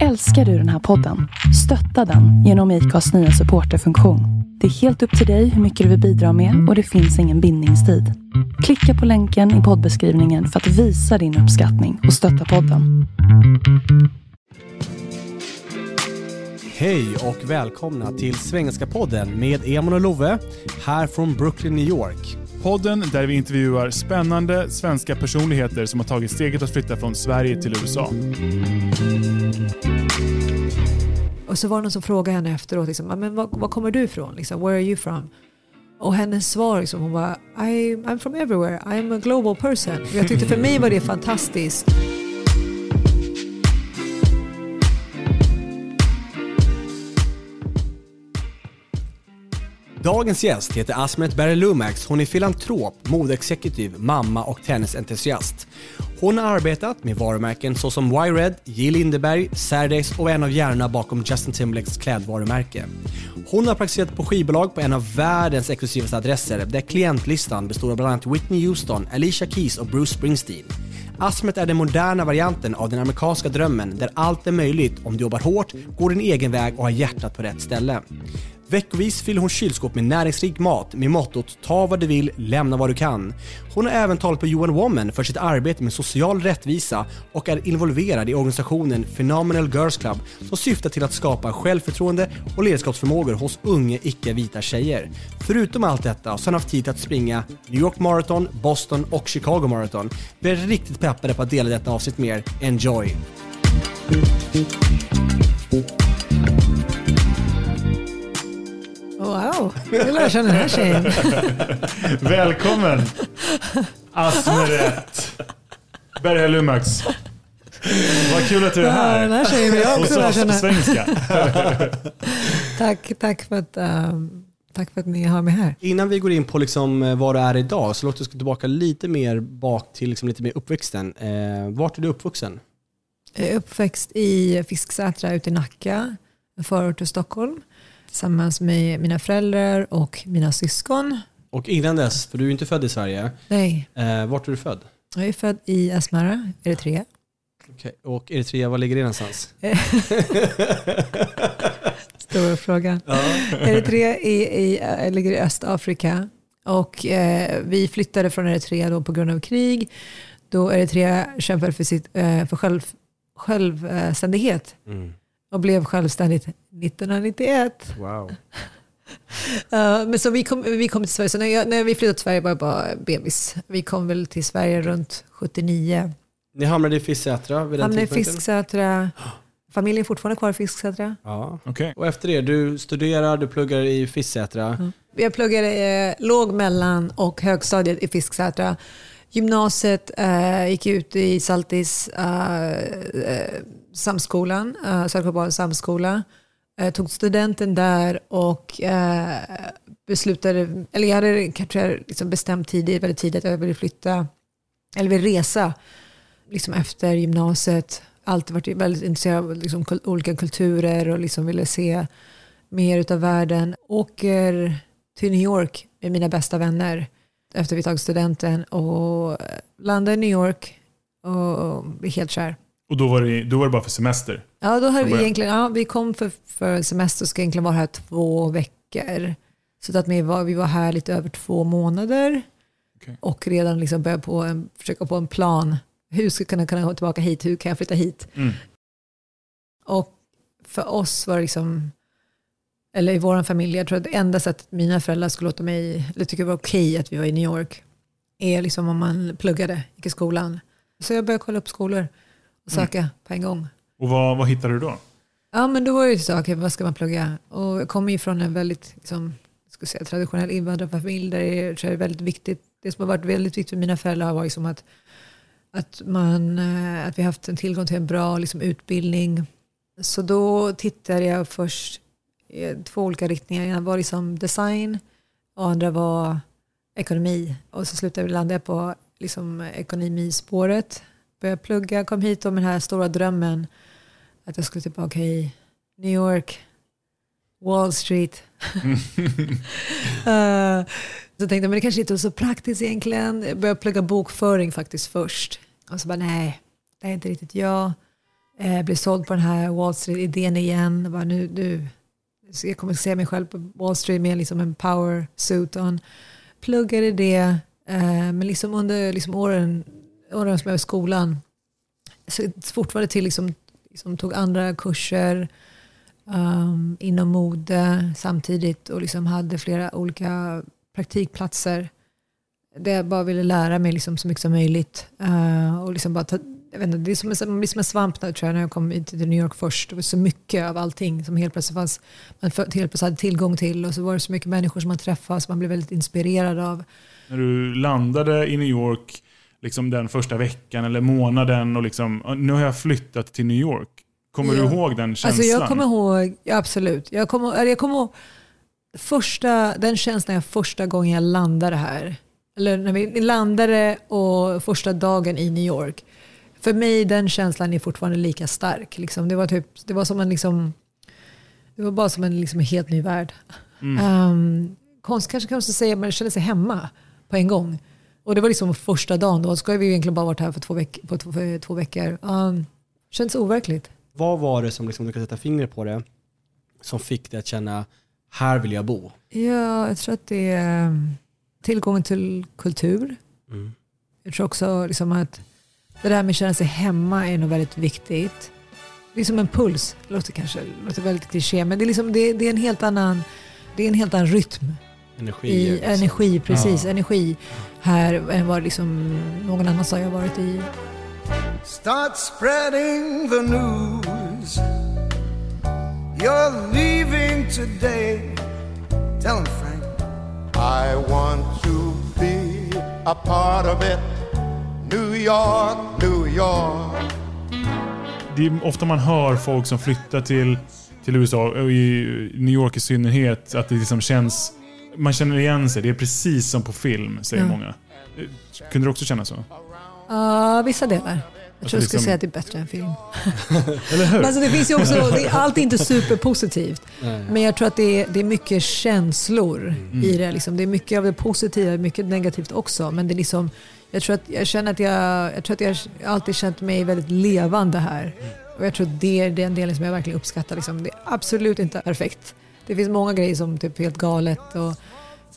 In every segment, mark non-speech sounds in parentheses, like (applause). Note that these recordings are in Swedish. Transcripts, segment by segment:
Älskar du den här podden? Stötta den genom IKAs nya supporterfunktion. Det är helt upp till dig hur mycket du vill bidra med och det finns ingen bindningstid. Klicka på länken i poddbeskrivningen för att visa din uppskattning och stötta podden. Hej och välkomna till Svengelska podden med Emon och Love här från Brooklyn, New York. Podden där vi intervjuar spännande svenska personligheter som har tagit steget att flytta från Sverige till USA. Och så var det någon som frågade henne efteråt, liksom, ah, men var, var kommer du ifrån? Liksom, Where are you from? Och hennes svar, liksom, hon var I, I'm from everywhere, I'm a global person. Jag tyckte för mig var det fantastiskt. Dagens gäst heter Asmet Berry-Lumax. Hon är filantrop, modeexekutiv, mamma och tennisentusiast. Hon har arbetat med varumärken såsom Y-Red, J. Lindeberg, Saturdays och en av hjärnorna bakom Justin Timberlakes klädvarumärke. Hon har praktiserat på skivbolag på en av världens exklusivaste adresser där klientlistan består av bland annat Whitney Houston, Alicia Keys och Bruce Springsteen. Asmet är den moderna varianten av den amerikanska drömmen där allt är möjligt om du jobbar hårt, går din egen väg och har hjärtat på rätt ställe. Veckovis fyller hon kylskåp med näringsrik mat med mottot “Ta vad du vill, lämna vad du kan”. Hon har även talat på UN Woman för sitt arbete med social rättvisa och är involverad i organisationen Phenomenal Girls Club som syftar till att skapa självförtroende och ledarskapsförmågor hos unga icke-vita tjejer. Förutom allt detta så har hon haft tid att springa New York Marathon, Boston och Chicago Marathon. Vi är riktigt peppade på att dela detta avsnitt med er. Enjoy! Wow, nu lär jag känna den här tjejen. (laughs) Välkommen Asmeret Berge Lumax. Vad kul att du är Ja, här. den här tjejen vill jag också lära känna. svenska. (laughs) Tack, tack, för att, ehm, tack för att ni har mig här. Innan vi går in på liksom eh, vad du är idag så låt oss gå tillbaka lite mer bak till liksom lite mer uppväxten. Eh, vart är du uppvuxen? Jag är uppväxt i Fisksätra ute i Nacka, en förort till Stockholm. Tillsammans med mina föräldrar och mina syskon. Och innan dess, för du är ju inte född i Sverige, Nej, eh, vart är du född? jag är född i Asmara, Eritrea. Okej, Och Eritrea, var ligger det någonstans? (laughs) Stora frågan. Eritrea är i, äh, ligger i Östafrika och eh, vi flyttade från Eritrea då på grund av krig då Eritrea kämpade för, sitt, eh, för själv, självständighet Mm. Och blev självständigt 1991. Wow. (laughs) Uh, men så vi kom, vi kom till Sverige, så när, jag, när vi flyttade till Sverige var jag bara bebis. Vi kom väl till Sverige runt 79. Ni hamnade i Fisksätra vid den Hamnade i tidpunkten? Fisksätra. Familjen är fortfarande kvar i Fisksätra. Ja. Okej. Och efter det, du studerar, du pluggar i Fisksätra. Jag pluggade eh, låg, mellan och högstadiet i Fisksätra. Gymnasiet eh, gick ut i Saltis eh, eh samskolan, eh, Saltsjöbadens samskola. Eh, tog studenten där och eh, beslutade, eller jag hade kanske liksom bestämt tidigt, väldigt tidigt att jag ville flytta, eller ville resa liksom efter gymnasiet. Alltid varit väldigt intresserad av liksom, kul- olika kulturer och liksom ville se mer utav världen. Åker till New York med mina bästa vänner efter vi tagit studenten och landade i New York och blev helt kär. Och då var, det, då var det bara för semester? Ja, då hade vi egentligen, ja, vi kom för, för semester och ska egentligen vara här två veckor. Så att vi var, vi var här lite över två månader Okej. och redan liksom började på en, försöka på en plan. Hur ska jag kunna, kunna gå tillbaka hit? Hur kan jag flytta hit? Mm. Och för oss var det liksom, eller i vår familj, jag tror att det enda sättet mina föräldrar skulle låta mig, eller tycka det var okej att vi var i New York, är liksom om man pluggade, gick i skolan. Så jag började kolla upp skolor och söka på en gång. Och vad, vad hittade du då? Ja, men då var det så, okej, vad ska man plugga? Och jag kommer ju från en väldigt liksom, ska jag säga, traditionell invandrarfamilj där det är, tror jag, är väldigt viktigt. Det som har varit väldigt viktigt för mina föräldrar har varit liksom att, att, man, eh, att vi har haft en tillgång till en bra liksom, utbildning. Så då tittade jag först två olika riktningar. Ena var liksom design och andra var ekonomi. Och så slutade jag landa på liksom, ekonomispåret. Började plugga, kom hit och med den här stora drömmen att jag skulle tillbaka i New York, Wall Street. (laughs) Eh, så tänkte jag, men det kanske inte var så praktiskt egentligen. Jag började plugga bokföring faktiskt först. Och så bara, nej, det är inte riktigt jag. Eh, blev såld på den här Wall Street-idén igen. Bara nu, nu, jag kommer se mig själv på Wall Street med liksom en power suit on. Pluggade det, eh, men liksom under liksom åren, åren som jag var i skolan så fortfarande till liksom, liksom tog andra kurser um, inom mode samtidigt och liksom hade flera olika praktikplatser där jag bara ville lära mig liksom så mycket som möjligt. Uh, och liksom bara ta, jag vet inte, det är som en, man blir som en svamp där, tror jag, när jag kom till New York först. Det var så mycket av allting som helt plötsligt fanns, man helt plötsligt hade tillgång till. Och så var det så mycket människor som man träffade som man blev väldigt inspirerad av. När du landade i New York liksom den första veckan eller månaden och liksom, nu har jag flyttat till New York. Kommer ja. du ihåg den känslan? Alltså jag kommer ihåg, ja, absolut. Jag kommer, jag kommer ihåg första, den känslan jag första gången jag landade här. Eller när vi landade och första dagen i New York. För mig den känslan är fortfarande lika stark. Liksom. Det, var typ, det var som en liksom, det var bara som en liksom, helt ny värld. Mm. Um, konst, kanske kan man säga, man kände sig hemma på en gång. Och det var liksom första dagen, då ska vi egentligen bara varit här för två, veck på två, för två veckor. Um, känns overkligt. Vad var det som liksom, du kan sätta fingret på det, som fick dig att känna, här vill jag bo? Ja, jag tror att det är ehm, tillgången till kultur. Mm. Jag tror också liksom att det där med att känna sig hemma är nog väldigt viktigt. Det är som en puls. Det låter kanske låter väldigt kliché, men det är, liksom, det, det är en helt annan det är en helt annan rytm. Energi. I, liksom. Energi, precis. Ja. Energi här än vad liksom någon annan sa jag varit i. Start spreading the news You're leaving today Tell him Frank I want to be a part of it New York, New York Det är ofta man hör folk som flyttar till, till USA, och i New York i synnerhet, att det liksom känns... Man känner igen sig. Det är precis som på film, säger mm. många. Kunde du också känna så? Ja, uh, vissa delar. Jag tror alltså, jag skulle liksom... säga att det är bättre än film. (laughs) Eller hur? alltså, det finns ju också, (laughs) det, allt är inte superpositivt. Men jag tror att det är, det är mycket känslor mm. i det. Liksom. Det är mycket av det positiva, mycket negativt också. Men det är liksom, jag tror att jag känner att jag, jag, tror att jag alltid känt mig väldigt levande här. Och jag tror att det är den delen som jag verkligen uppskattar. Liksom. Det är absolut inte perfekt. Det finns många grejer som typ är helt galet. Och,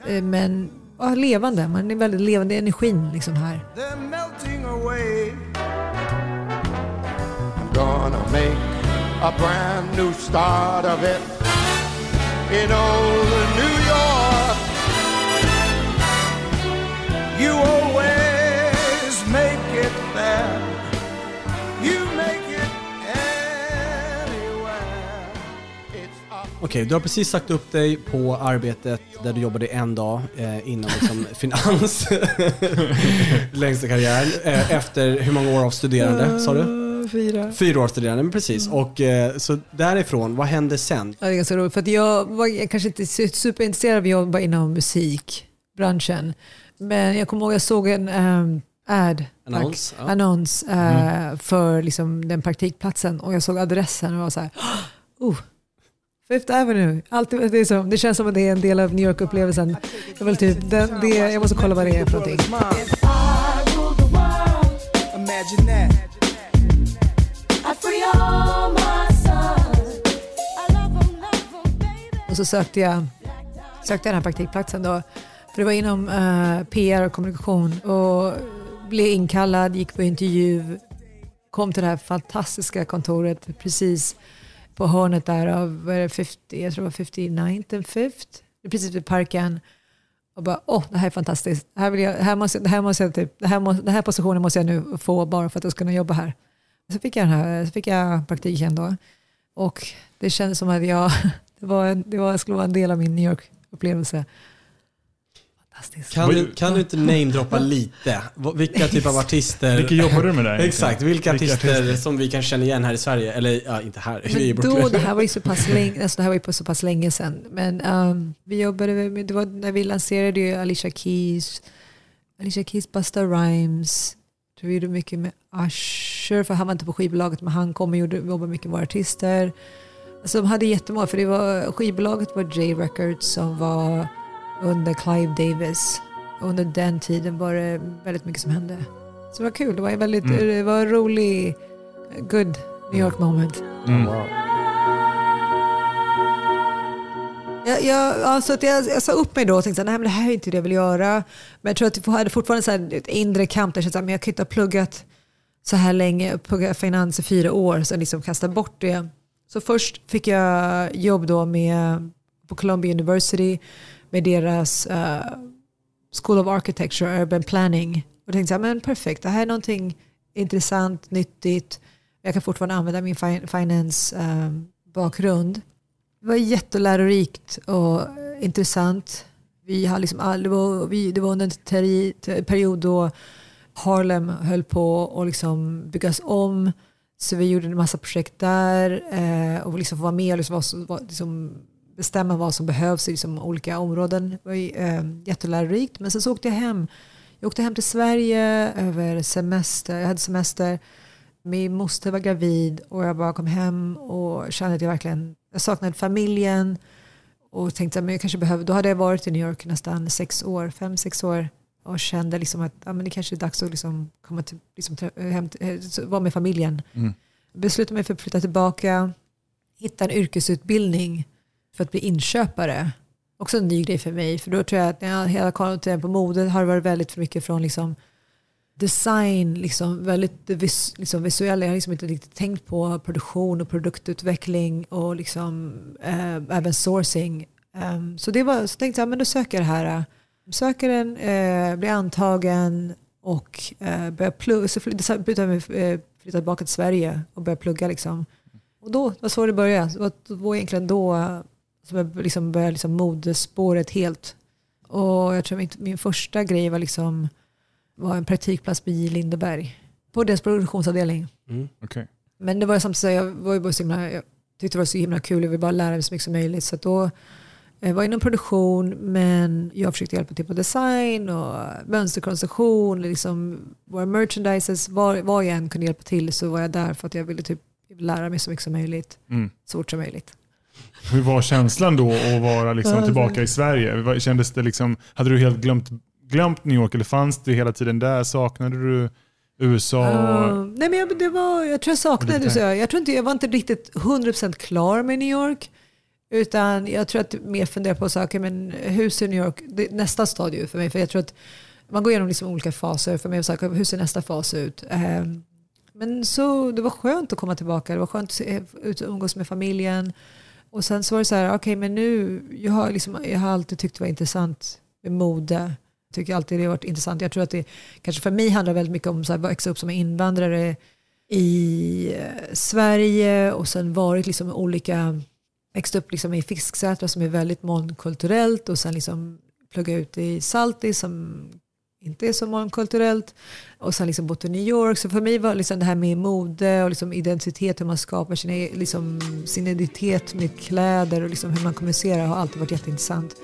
eh, men ja, levande, man är väldigt levande i energin liksom här. gonna make okay, du har precis sagt upp dig på arbetet där du jobbade en dag eh, inom liksom, (laughs) finans (laughs) längsta karriären. Eh, efter hur många år av studerande sa du? fyra. Fyra år studerande, men precis. Mm. Och, eh, så därifrån, vad hände sen? Ja, det är ganska roligt, för att jag var jag kanske inte superintresserad av att jobba inom musikbranschen. Men jag kommer ihåg att jag såg en um, ad, annons, ja. annons uh, mm. för liksom, den praktikplatsen och jag såg adressen och var så här, (gasps) oh, Fifth Avenue. Allt, det, är så, det känns som att det är en del av New York-upplevelsen. Jag, typ, jag måste kolla vad det är för någonting. Och så sökte jag, sökte jag den här praktikplatsen då. För det var inom eh, uh, PR och kommunikation. Och blev inkallad, gick på intervju, kom till det här fantastiska kontoret precis på hörnet där av, vad är det, 50, jag tror det var 59th and 5th. Precis vid parken. Och bara, åh, det här är fantastiskt. Det här, vill jag, här, måste, det här, måste jag typ, det här, må, den här positionen måste jag nu få bara för att jag ska kunna jobba här. Så fick jag, den här, så fick jag praktiken då. Och det kändes som att jag, (laughs) det, var, det var, skulle vara en del av min New York-upplevelse. Kan du, kan du inte namedroppa lite? Vilka (laughs) typer av artister? Vilka jobbar du med där? Exakt, vilka, vilka artister, artister, som vi kan känna igen här i Sverige? Eller ja, inte här, men i då, det här var ju så pass (laughs) länge, alltså det här var ju så pass länge sedan. Men um, vi jobbade med, det var när vi lanserade ju Alicia Keys, Alicia Keys, Busta Rhymes, vi gjorde mycket med Usher, för han var inte på skivbolaget, men han kom och gjorde, jobbade mycket med våra artister. Alltså de hade jättemånga, för det var, skivbolaget var J Records som var under Clive Davis. Under den tiden var det väldigt mycket som hände. Så det var kul, det var väldigt mm. det var rolig, good New York moment. Mm. Wow. Jag, jag, alltså att jag, jag sa upp mig då och tänkte att det här är inte det jag vill göra. Men jag tror att jag hade fortfarande så här ett inre kamp där jag kände att jag kan inte ha pluggat så här länge, pluggat finans i fyra år, sen liksom kasta bort det. Så först fick jag jobb då med, på Columbia University med deras uh, School of Architecture, Urban Planning. Och tänkte så här, men perfekt, det här är någonting intressant, nyttigt. Jag kan fortfarande använda min finance um, bakgrund. Det var jättelärorikt och intressant. Vi har liksom all, det, var, vi, det var under en teri, period då Harlem höll på att liksom byggas om. Så vi gjorde en massa projekt där eh, och liksom få vara med och liksom, liksom bestämma vad som behövs i liksom olika områden. Det var eh, jättelärorikt. Men sen så åkte jag hem. Jag åkte hem till Sverige över semester. Jag hade semester. Min moster var gravid och jag bara kom hem och kände att jag verkligen jag saknade familjen. Och tänkte att jag kanske behöver, då hade jag varit i New York nästan sex år, fem, sex år. Och kände liksom att ja, men det kanske är dags att liksom komma till, liksom, hem, vara med familjen. Mm. Beslutade mig för att flytta tillbaka. Hitta en yrkesutbildning för att bli inköpare. Också en ny grej för mig. För då tror jag att när jag hela kollat på mode har det varit väldigt för mycket från liksom design, liksom väldigt vis, liksom visuella. Jag har liksom inte riktigt tänkt på produktion och produktutveckling och liksom, eh, även sourcing. Um, så, det var, så tänkte jag men då söker jag det här. Söker den, eh, blir antagen och eh, börjar plugga. Så flyttade jag eh, flytta tillbaka till Sverige och började plugga. Liksom. Och då det var så det började. Det var egentligen då som jag liksom började liksom modespåret helt. Och jag tror min, min första grej var liksom var en praktikplats på J. Lindeberg. På deras produktionsavdelning. Mm. Okay. Men det var samtidigt jag var ju bara så himla, jag tyckte det var så himla kul, jag ville bara lära mig så mycket som möjligt. Så då jag var inom produktion men jag försökte hjälpa till på design och mönsterkonstruktion. Liksom våra merchandises, var, var jag än kunde hjälpa till så var jag där för att jag ville typ lära mig så mycket som möjligt. Mm. Så fort som möjligt. Hur var känslan då att vara liksom tillbaka i Sverige? Kändes det liksom, hade du helt glömt glömt New York eller fanns det hela tiden där? Saknade du USA? Uh, nej men jag, det var, jag tror jag saknade USA. Jag, tror inte, jag var inte riktigt 100% klar med New York. Utan jag tror att mer funderar på saker, men hur ser New York, det nästa stadie för mig. För jag tror att man går igenom liksom olika faser för mig och saker, hur ser nästa fas ut? Um, men så det var skönt att komma tillbaka, det var skönt att umgås med familjen. Och sen så var det så här, okej okay, men nu, jag har, liksom, jag har alltid tyckt det var intressant med mode tycker alltid det har varit intressant. Jag tror att det kanske för mig handlar väldigt mycket om att växa upp som invandrare i eh, Sverige och sen varit liksom olika, växt upp liksom i Fisksätra som är väldigt mångkulturellt och sen liksom plugga ut i Salti som inte är så mångkulturellt och sen liksom bott i New York. Så för mig var liksom det här med mode och liksom identitet, hur man skapar sin, e- liksom, sin identitet med kläder och liksom hur man kommunicerar har alltid varit jätteintressant.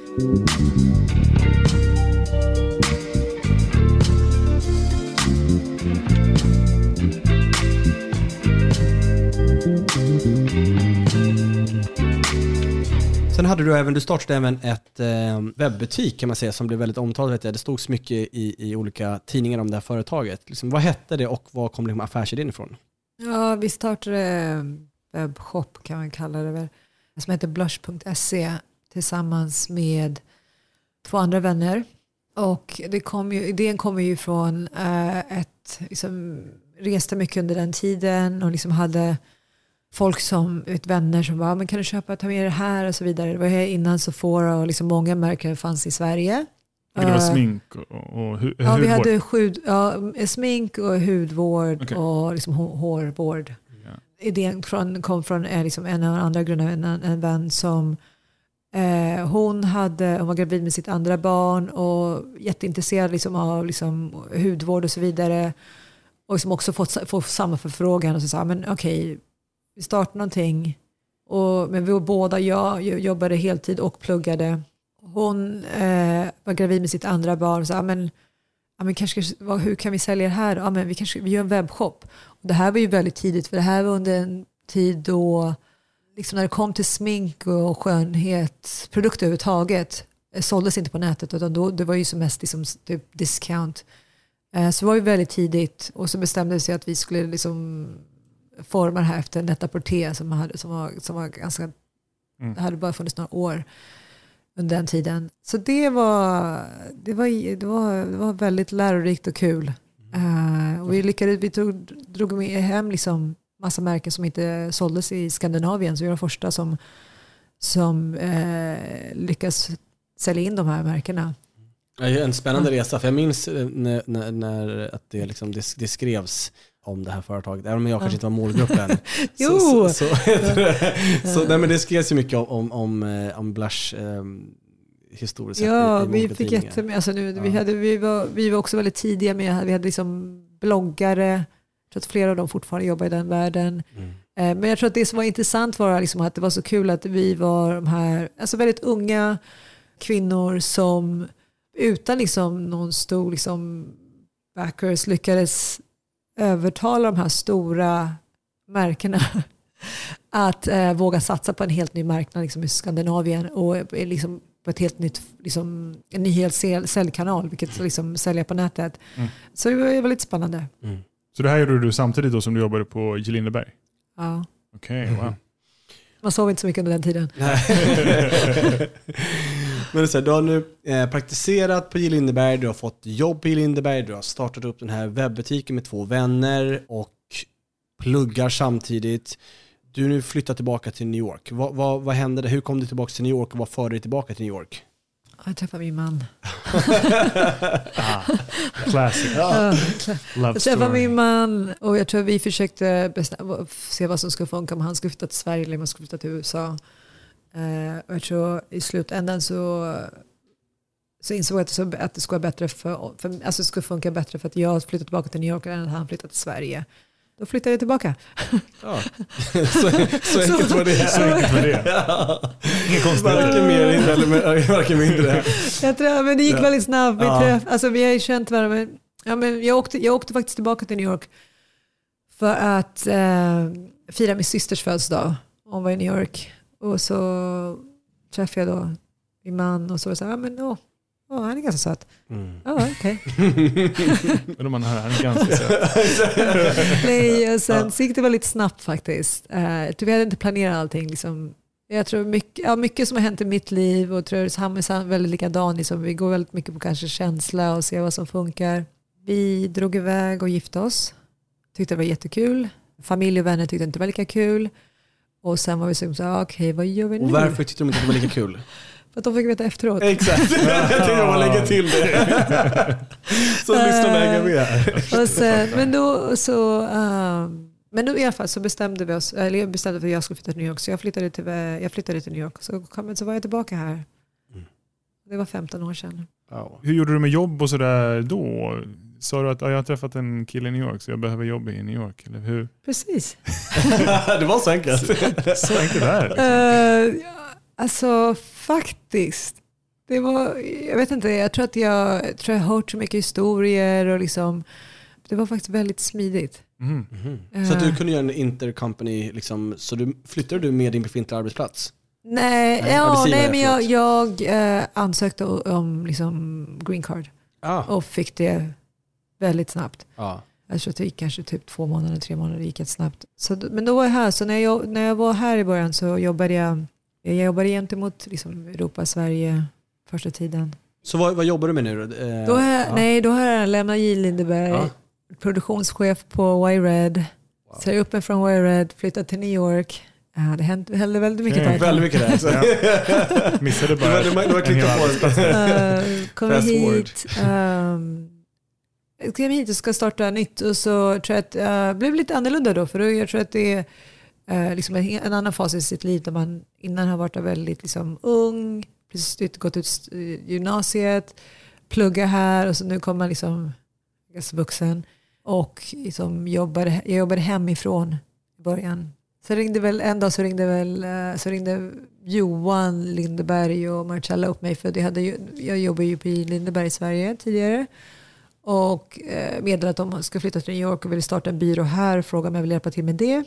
Sen hade du även, du startade även ett eh, webbutik kan man säga som blev väldigt omtalat. Det stod så mycket i, i olika tidningar om det här företaget. Liksom, vad hette det och var kom liksom affärsidén ifrån? Ja, vi startade eh, webbshop kan man kalla det väl, som heter blush.se tillsammans med två andra vänner. Och det kom ju, idén kommer ju från eh, ett, liksom, reste mycket under den tiden och liksom hade folk som, vet, vänner som bara, men kan du köpa, ta med det här och så vidare. Det var innan Sephora och liksom många märken fanns i Sverige. Det var uh, smink och, och hu ja, hudvård? vi hade hud, ja, smink och hudvård okay. och liksom hårvård. Yeah. Idén från, kom från eh, liksom en av andra grundarna, en, en vän som eh, hon, hade, hon var gravid med sitt andra barn och jätteintresserad liksom av liksom hudvård och så vidare. Och som också fått, fått samma förfrågan och så sa men okej, okay, vi startade någonting. Och, men vi var båda, jag jobbade heltid och pluggade. Hon eh, var gravid med sitt andra barn och sa, ah, men, ja, men kanske, hur kan vi sälja det här? Ja, ah, men vi, kanske, vi gör en webbshop. Och det här var ju väldigt tidigt, för det här var under en tid då, liksom när det kom till smink och skönhetsprodukter överhuvudtaget, eh, såldes inte på nätet, utan då, det var ju som mest liksom, typ discount. Eh, så det var ju väldigt tidigt och så bestämde vi sig att vi skulle liksom formar här efter Net-a-Porter som, hade, som, var, som var ganska, Mm. hade bara funnits några år under den tiden. Så det var, det var, det var, det var väldigt lärorikt och kul. Eh, och vi lyckades, vi tog, drog med hem liksom massa märken som inte såldes i Skandinavien. Så vi var de första som, som eh, lyckas sälja in de här märkena. Det är En spännande resa, för jag minns eh, när, när, när att det, liksom, det, det skrevs om det här företaget, även om jag kanske inte var målgruppen. (laughs) Jo! Så, så, (laughs) så, så, nej, men det skrevs ju mycket om, om, om, eh, Blush eh, historiskt sett Ja, vi fick jättemycket. Alltså nu, vi, Ja. hade, vi, var, vi var också väldigt tidiga med, vi hade liksom bloggare, jag tror att flera av dem fortfarande jobbar i den världen. Mm. Eh, Men jag tror att det som var intressant var liksom att det var så kul att vi var de här alltså väldigt unga kvinnor som utan liksom någon stor liksom backers lyckades övertala de här stora märkena (laughs) att eh, våga satsa på en helt ny marknad liksom i Skandinavien och eh, liksom på ett helt nytt, liksom, en ny hel säl- säljkanal, vilket liksom sälja på nätet. Mm. Så det var väldigt spännande. Mm. Så det här gjorde du samtidigt då som du jobbade på J. Lindeberg? Ja. Okej, wow. Man sov inte så mycket under den tiden. (laughs) (laughs) Men så här, du har nu eh, praktiserat på J. Lindeberg, du har fått jobb på J. Lindeberg, du har startat upp den här webbutiken med två vänner och pluggar samtidigt. Du nu flyttat tillbaka till New York. Vad, vad, vad hände? där? Hur kom du tillbaka till New York och vad förde dig tillbaka till New York? Jag träffade min man. (laughs) Ah, classic. Ja. Love Jag träffade story. min man och jag tror vi försökte se vad som skulle funka om han skulle flytta till Sverige eller om han skulle flytta till USA. Eh, och jag tror i slutändan så, så insåg jag att det, så, att det skulle vara bättre för, för, alltså det skulle funka bättre för att jag flyttade tillbaka till New York än att han flyttade till Sverige. Då flyttade jag tillbaka. Ja. (laughs) så, så enkelt var det. Så enkelt var det. Ja. Inga Varken konstigheter. mer eller (laughs) varken mindre. Jag tror, men det gick Ja. väldigt snabbt. Vi, Ja. träff, alltså, vi har ju känt varandra. Ja, men jag, åkte, jag åkte faktiskt tillbaka till New York för att eh, fira min systers födelsedag. Hon var i New York. Och så träffade jag då min man och så var det så här, ja, men åh, åh, han är ganska söt. Mm. Ja, okej. (laughs) Men om man hör, han är ganska söt. (laughs) Nej, och sen så gick det väldigt snabbt faktiskt. Eh, vi hade inte planerat allting. Liksom. Jag tror mycket, ja, mycket som har hänt i mitt liv och tror att han är väldigt likadan. Liksom. Vi går väldigt mycket på kanske känsla och ser vad som funkar. Vi drog iväg och gifte oss. Tyckte det var jättekul. Familj och vänner tyckte inte det var lika kul. Och sen var vi så så här, okej vad gör vi nu? Och varför tyckte de inte att det var lika kul? För att de fick veta efteråt. Exakt, (laughs) jag tänkte bara lägga till det. (laughs) Så lyssnarna hänger med sen, men då så, ehm, men då i alla fall så bestämde vi oss, eller jag bestämde för att jag skulle flytta till New York, så jag flyttade till, jag flyttade till New York. Så, kom, så var jag tillbaka här. Mm. Det var 15 år sedan. Ja. Hur gjorde du med jobb och sådär då? Sa du att ja, jag har träffat en kille i New York så jag behöver jobb i New York? Eller hur? Precis. (laughs) det var så enkelt. Så enkelt är det. Liksom. Uh, alltså faktiskt. Det var, jag vet inte, jag tror att jag, jag tror jag har hört så mycket historier och liksom, det var faktiskt väldigt smidigt. Mhm. Mhm. Så att du kunde göra en intercompany, liksom, så du, flyttade du med din befintliga arbetsplats? Nej, Nej, ja, nej men jag, jag eh, ansökte om liksom green card Ja. och fick det väldigt snabbt. ja. Jag tror att det gick kanske typ två månader, tre månader, det gick jättesnabbt. Så, d- men då var jag här, så när jag, när jag var här i början så jobbade jag, jag jobbade gentemot liksom Europa, Sverige första tiden. Så vad, vad jobbar du med nu då? Eh, Då har jag, ja. Nej, då har jag lämnat J. Lindeberg, Ja. produktionschef på Y-Red. Säger upp mig från Y-Red, flyttat till New York. Ja, det hände, hände väldigt mycket. Där. Väldigt mycket där. Så. Ja. Missade bara (laughs) det var- det var en hel på. arbetsplats. Uh, forward. hit. Um, jag kom hit och ska starta nytt och så tror jag att det blev lite annorlunda då. För då, jag tror att det är eh, liksom en, annan fas i sitt liv där man innan har varit väldigt liksom, ung, precis gått ut gymnasiet, plugga här och så nu kommer man liksom ganska vuxen och liksom jobbade, jag jobbade hemifrån i början. Så ringde väl, en dag så ringde, väl, eh, så ringde Johan Lindeberg och Marcella upp mig för hade jag jobbade ju på Lindeberg i Sverige tidigare och eh, meddelade att de skulle flytta till New York och ville starta en byrå här och frågade om jag ville hjälpa till med det.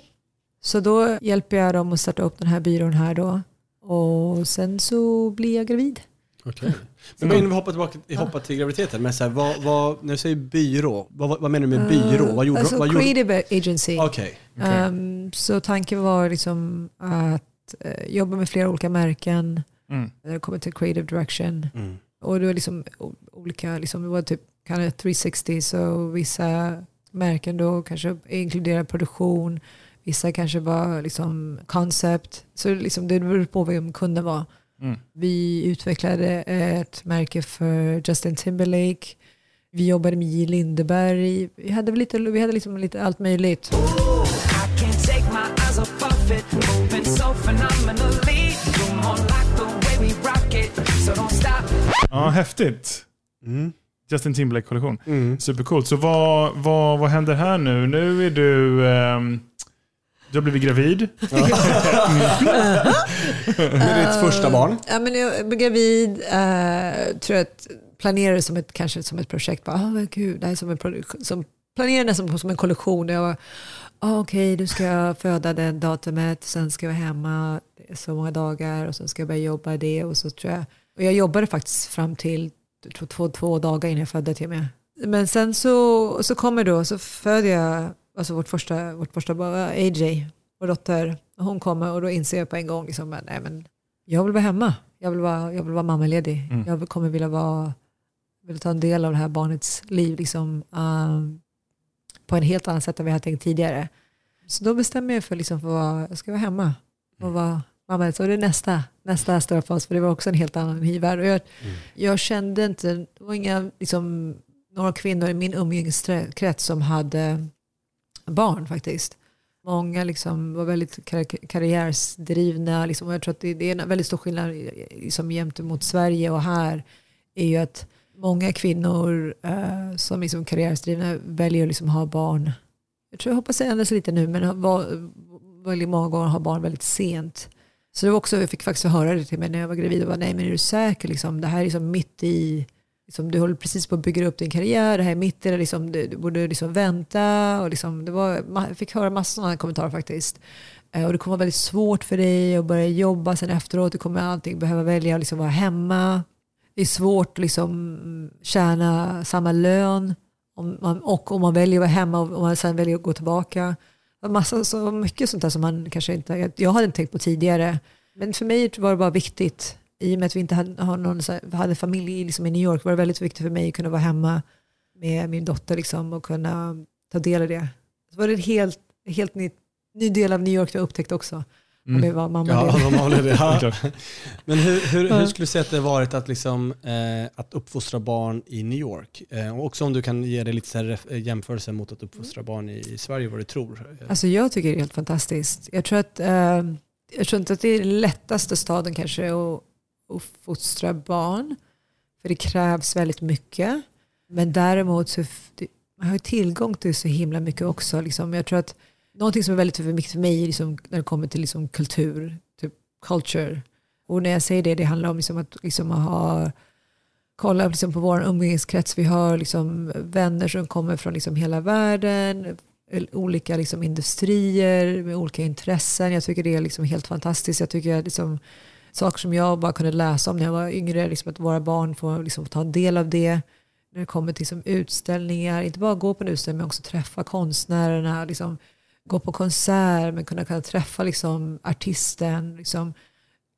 Så då hjälper jag dem att starta upp den här byrån här då och sen så blir jag gravid. Okej. (laughs) Men mm. vi hoppar tillbaka hoppa till graviditeten. Men så här, vad, vad, när du säger byrå, vad, vad menar du med byrå? Vad gjorde, alltså, vad creative agency. Okay. okay. Um, så tanken var liksom att uh, jobba med flera olika märken mm. när det kommer till creative direction. Mm. Och det var liksom olika, liksom, det var typ kan 360, så vissa märken då kanske inkluderar produktion, vissa kanske var liksom concept. Så liksom det beror på vem kunden var. Mm. Vi utvecklade ett märke för Justin Timberlake. Vi jobbade med J. Lindeberg. Vi hade, lite, vi hade liksom lite allt möjligt. Ja, häftigt. Mm. Justin Timberlake-kollektion. Mm. Supercoolt. Så vad, vad, vad händer här nu? Nu är du... Um, du har blivit gravid. (laughs) (laughs) det är ditt första barn. Ja, men jag blev gravid. Uh, tror att planerade som ett, kanske som ett projekt. Bara, oh, gud, det här är som en som planerade nästan som en kollektion. Jag var, oh, okej, okay, du ska föda den datumet, sen ska jag vara hemma så många dagar och sen ska jag börja jobba det. Och så tror jag, och jag jobbade faktiskt fram till tror, två, två dagar innan jag födde till mig. Men sen så, så kommer då, så föder jag alltså vårt första, vårt första barn, AJ, vår dotter. Hon kommer och då inser jag på en gång, liksom, nej, men jag vill vara hemma. Jag vill vara, jag vill vara mammaledig. Mm. Jag kommer vilja, vara, vilja ta en del av det här barnets liv liksom, um, på en helt annat sätt än vi hade tänkt tidigare. Så då bestämmer jag för, liksom, för att jag ska vara hemma och vara mamma. Så det är nästa, nästa stora fas, för det var också en helt annan värld. Och jag, mm. jag kände inte, det var inga, liksom, några kvinnor i min umgängeskrets som hade barn faktiskt. Många liksom var väldigt kar karriärsdrivna. Liksom, jag tror att det, det, är en väldigt stor skillnad liksom, gentemot Sverige och här. är ju att många kvinnor uh, som liksom karriärsdrivna väljer att liksom ha barn. Jag tror jag hoppas det ändras lite nu, men var, väldigt många gånger har barn väldigt sent. Så det var också, jag fick faktiskt höra det till mig när jag var gravid. Och bara, Nej men är du säker? Liksom, det här är liksom mitt i liksom, du håller precis på att bygga upp din karriär, det här är mitt i det, liksom, du, du borde liksom vänta. Och liksom, det var, jag fick höra massor sådana kommentarer faktiskt. Eh, och det kommer vara väldigt svårt för dig att börja jobba sen efteråt. Du kommer allting behöva välja att liksom vara hemma. Det är svårt att liksom tjäna samma lön. Om man, och om man väljer att vara hemma och man sen väljer att gå tillbaka. Massa, så mycket sånt där som man kanske inte, jag hade inte tänkt på tidigare. Men för mig var det bara viktigt i och med att vi inte hade, någon, hade familj liksom i New York var det väldigt viktigt för mig att kunna vara hemma med min dotter liksom, och kunna ta del av det. Så var det en helt, helt ny, ny del av New York jag upptäckte också. Mm. Det var mamma ja, mamma det. (laughs) Ja. Men hur, hur, hur, skulle du säga att det varit att, liksom, eh, att uppfostra barn i New York? Eh, och också om du kan ge det lite så här jämförelse mot att uppfostra barn i, i Sverige, vad du tror? Alltså jag tycker det är helt fantastiskt. Jag tror, att, eh, jag tror inte att det är den lättaste staden kanske att att fostra barn. För det krävs väldigt mycket. Men däremot så man har tillgång till så himla mycket också. Liksom. Jag tror att någonting som är väldigt viktigt för mig liksom, när det kommer till liksom, kultur, typ culture. Och när jag säger det, det handlar om liksom, att liksom, ha kolla liksom, på vår umgängeskrets. Vi har liksom, vänner som kommer från liksom, hela världen, olika liksom, industrier med olika intressen. Jag tycker det är liksom, helt fantastiskt. Jag tycker liksom, saker som jag bara kunde läsa om när jag var yngre, liksom att våra barn får liksom ta del av det. När det kommer till liksom utställningar, inte bara gå på en utställning men också träffa konstnärerna, liksom, gå på konsert men kunna, kunna träffa liksom, artisten. Liksom.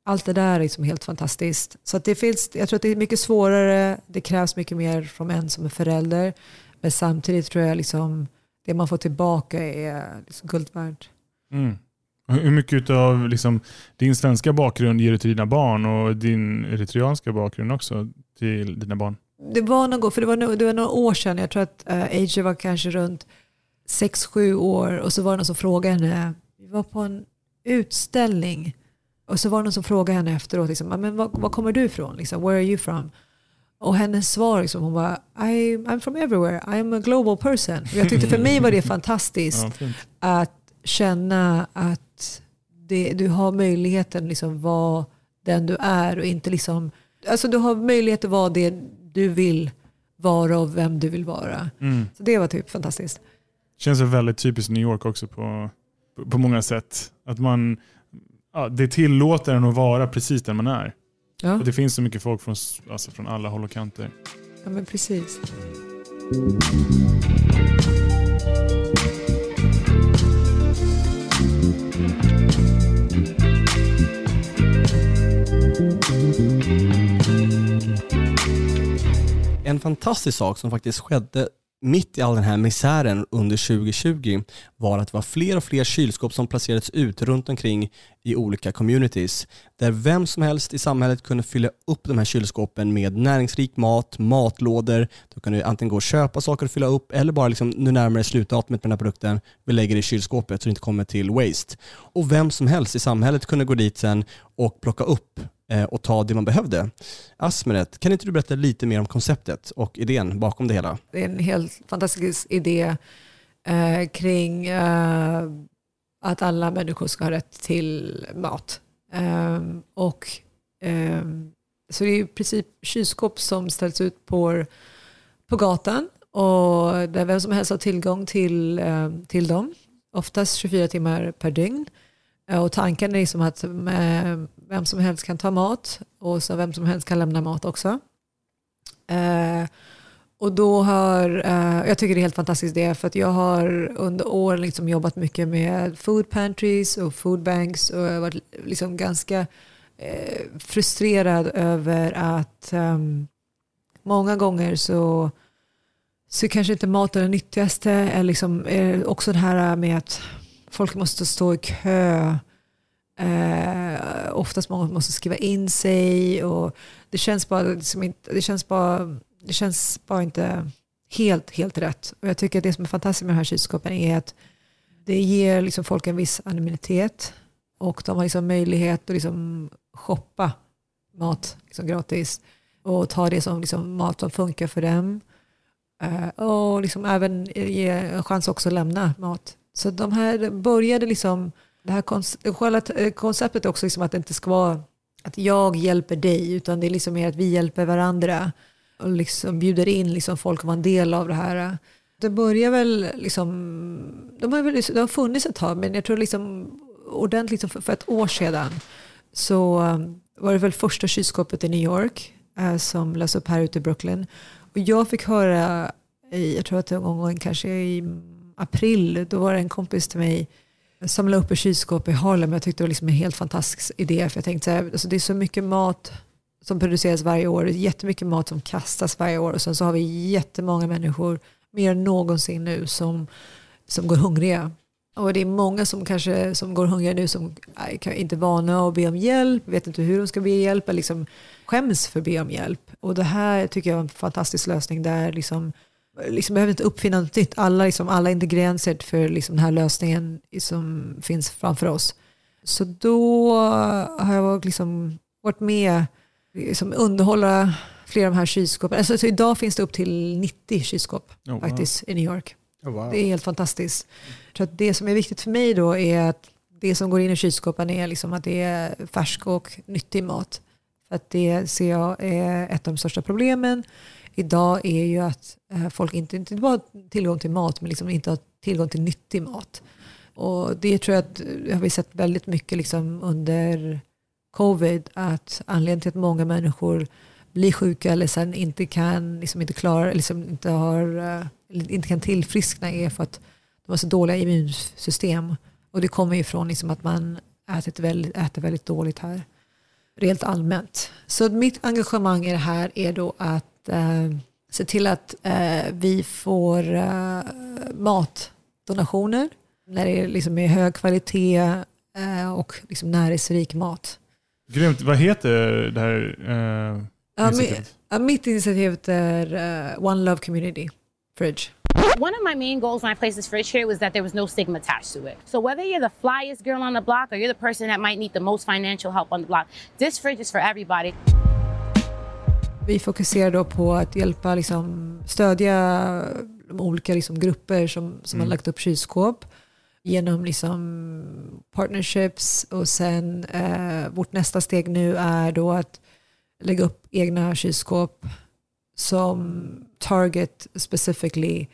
Allt det där är liksom helt fantastiskt. Så det finns, jag tror att det är mycket svårare, det krävs mycket mer från en som är förälder. Men samtidigt tror jag liksom, det man får tillbaka är liksom guld värt. Mm. Hur mycket av liksom, din svenska bakgrund ger du till dina barn och din eritreanska bakgrund också till dina barn? Det var något, för det var, det var några år sedan, jag tror att uh, eh, AJ var kanske runt 6-7 år och så var det någon som frågade henne, vi var på en utställning och så var det någon som frågade henne efteråt, liksom, men var, var kommer du ifrån? Liksom, Where are you from? Och hennes svar, liksom, hon var I, I'm from everywhere, I'm a global person. Och jag tyckte för mig var det (laughs) fantastiskt ja, att känna att det, du har möjligheten liksom vara den du är och inte liksom, alltså du har möjlighet att vara det du vill vara och vem du vill vara. Mm. Så det var typ fantastiskt. Känns väldigt typiskt New York också på, på, på många sätt. Att man, ja, det tillåter en att vara precis den man är. Ja, Och det finns så mycket folk från, alltså från alla håll och kanter. ja men precis. En fantastisk sak som faktiskt skedde mitt i all den här misären under 2020 var att det var fler och fler kylskåp som placerades ut runt omkring i olika communities. Där vem som helst i samhället kunde fylla upp de här kylskåpen med näringsrik mat, matlådor. Då kan du antingen gå och köpa saker och fylla upp eller bara liksom, nu närmare slutdatumet med den här produkten, vi lägger det i kylskåpet så det inte kommer till waste. Och vem som helst i samhället kunde gå dit sen och plocka upp Eh, och ta det man behövde. Asmeret, kan inte du berätta lite mer om konceptet och idén bakom det hela? Det är en helt fantastisk idé eh, kring eh, att alla människor ska ha rätt till mat. Eh, och, eh, så det är i princip kylskåp som ställs ut på, på gatan och där vem som helst har tillgång till, eh, till dem. Oftast 24 timmar per dygn. Eh, och tanken är liksom att eh, vem som helst kan ta mat och så vem som helst kan lämna mat också. Eh, och då har, jag tycker det är helt fantastiskt det, för att jag har under år liksom jobbat mycket med food pantries och food banks och jag har varit liksom ganska frustrerad över att ehm, många gånger så, så kanske inte mat är det nyttigaste, Eller liksom, är också det här med att folk måste stå i kö, Eh, oftast många måste skriva in sig och det känns bara, liksom inte, det känns bara, det känns bara inte helt, helt rätt. Och jag tycker att det som är fantastiskt med de här kylskåpen är att det ger liksom folk en viss anonymitet och de har liksom möjlighet att liksom shoppa mat liksom gratis och ta det som liksom mat som funkar för dem. Eh, och liksom även ge en chans också att lämna mat. Så de här började liksom det här konce- eh, konceptet är också liksom att det inte ska vara att jag hjälper dig, utan det är liksom mer att vi hjälper varandra och liksom bjuder in liksom folk att vara en del av det här. Det börjar väl liksom, de har, väl, liksom, det har funnits ett tag, men jag tror liksom ordentligt liksom för, för ett år sedan så um, var det väl första kylskåpet i New York eh, som lades upp här ute i Brooklyn. Och jag fick höra, i, jag tror att det var någon gång kanske i april, då var det en kompis till mig som la upp ett kylskåp i Harlem. Jag tyckte det var liksom en helt fantastisk idé. För jag tänkte så här, alltså det är så mycket mat som produceras varje år. Det är jättemycket mat som kastas varje år. Och sen så har vi jättemånga människor, mer än någonsin nu, som, som går hungriga. Och det är många som kanske som går hungriga nu som äh, är inte är vana att be om hjälp, vet inte hur de ska be om hjälp, eller liksom skäms för att be om hjälp. Och det här tycker jag är en fantastisk lösning där liksom liksom behöver inte uppfinna något nytt. Alla, liksom, alla ingredienser för liksom, den här lösningen som finns framför oss. Så då har jag liksom varit med liksom underhålla flera av de här kylskåpen. Alltså, så idag finns det upp till 90 kylskåp Oh, wow. faktiskt i New York. wow. Det är helt fantastiskt. Så att det som är viktigt för mig då är att det som går in i kylskåpen är liksom att det är färsk och nyttig mat. För att det ser jag är ett av de största problemen idag är ju att eh, folk inte, inte bara har tillgång till mat men liksom inte har tillgång till nyttig mat. Och det tror jag att vi har vi sett väldigt mycket liksom under covid att anledningen till att många människor blir sjuka eller sen inte kan, liksom inte klarar, liksom inte, har, eh, inte kan tillfriskna är för att de har så dåliga immunsystem. Och det kommer ju från liksom att man ätit väldigt, äter väldigt dåligt här. Rent allmänt. Så mitt engagemang i det här är då att eh, se till att eh, vi får eh, matdonationer när det är liksom är hög kvalitet eh, och liksom näringsrik mat. Grymt. Vad heter det här eh, initiativet? ja, mitt initiativ är eh, One Love Community Fridge. One of my main goals when I placed this fridge here was that there was no stigma attached to it. So whether you're the flyest girl on the block or you're the person that might need the most financial help on the block, this fridge is for everybody. Vi fokuserar då på att hjälpa, liksom, stödja de olika liksom, grupper som, som har lagt upp kylskåp genom liksom, partnerships och sen eh, vårt nästa steg nu är då att lägga upp egna kylskåp som target specifically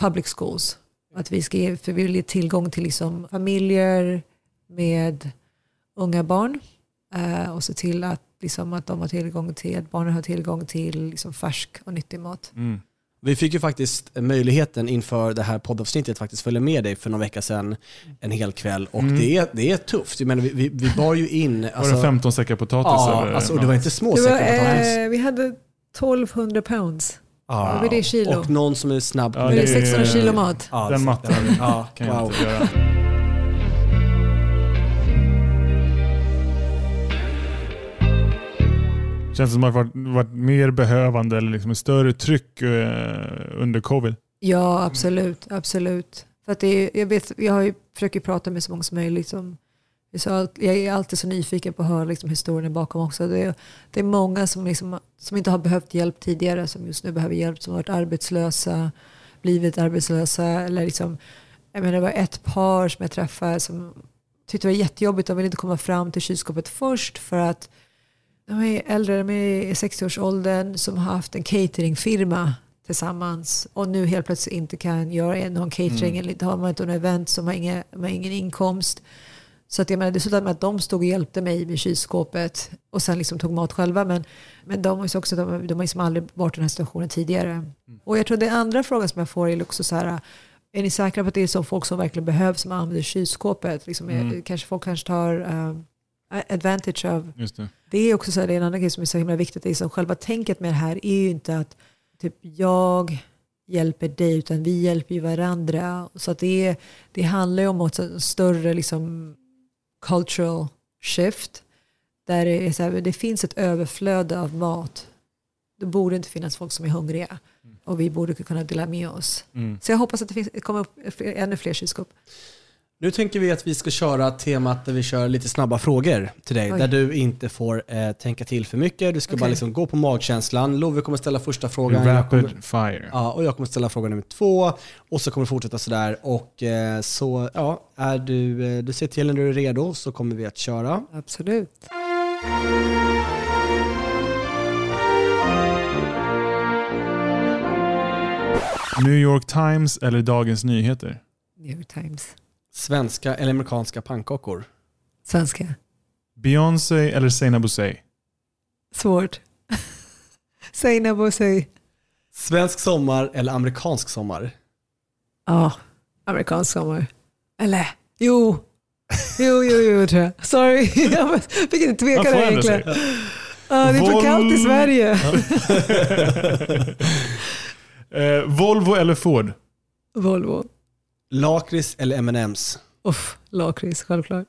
public schools. Att vi ska ge, för vi vill ge tillgång till liksom, familjer med unga barn eh, och se till att liksom, att de har tillgång till, att barnen har tillgång till liksom, färsk och nyttig mat. Mm. Vi fick ju faktiskt möjligheten inför det här poddavsnittet faktiskt följa med dig för några veckor sedan en hel kväll och Mm. det, är, det är tufft. Jag menar, vi, vi, vi bar ju in... Var det 15 säckar potatis? ja, eller alltså, och det var inte små var, säckar potatis. eh, vi hade 1200 pounds. I kilo? Och någon som är snabb. Ja, det är det är- 600 kilo mat. Ja, Den Ja, kan jag wow. inte göra. Känns det som att det varit, varit mer behövande eller liksom ett större tryck eh, under covid? Ja, absolut. absolut. För att det är, jag, vet, jag har ju, försöker prata med så många som möjligt. Som, jag, jag är alltid så nyfiken på att höra liksom, historien bakom också. Det är, det är många som, liksom, som inte har behövt hjälp tidigare som just nu behöver hjälp. Som har varit arbetslösa, blivit arbetslösa. Eller liksom, jag menar, det var ett par som jag träffade som tyckte det var jättejobbigt. De ville inte komma fram till kylskåpet först för att de är äldre, de är i 60-årsåldern som har haft en cateringfirma tillsammans och nu helt plötsligt inte kan göra någon catering eller inte har man inte någon event som har, inga, har ingen inkomst. Så att jag menar, det slutade med att de stod och hjälpte mig med kylskåpet och sen liksom tog mat själva. Men, men de har också, de, de har liksom aldrig varit i den här situationen tidigare. Och jag tror det andra frågan som jag får är också så här, är ni säkra på att det är så folk som verkligen behövs som använder kylskåpet? Liksom, Mm. kanske Folk kanske tar um, advantage av det. är också så här, det är en annan grej som är så himla viktigt. Det är som själva tänket med det här är ju inte att typ jag hjälper dig utan vi hjälper ju varandra. Så att det, är, det handlar ju om ett större liksom, cultural shift. Där det, är så här, det finns ett överflöde av mat. Det borde inte finnas folk som är hungriga. Och vi borde kunna dela med oss. Mm. Så jag hoppas att det finns, det kommer upp ännu fler kylskåp. Nu tänker vi att vi ska köra temat där vi kör lite snabba frågor till dig. Oj. Där du inte får eh, tänka till för mycket. Du ska bara Okej. liksom gå på magkänslan. Love kommer ställa första frågan. Jag kommer, Rapid fire. ja, och jag kommer ställa fråga nummer två. Och så kommer det fortsätta sådär. Och eh, så, ja, är du, eh, du ser till när du är redo så kommer vi att köra. Absolut. New York Times eller Dagens Nyheter? New York Times. Svenska eller amerikanska pannkakor? Svenska. Beyoncé eller Seinabo Sey? Svårt. säg Nabo, säg. Svensk sommar eller amerikansk sommar? Ja, amerikansk sommar. Eller, jo. Jo, jo, jo, tror jag. Sorry, (laughs) jag fick inte tveka där egentligen. Ja, det är för kallt i Sverige. (laughs) (laughs) Eh, Volvo eller Ford? Volvo. Lakrits eller M&M's? Uff, lakrits, självklart.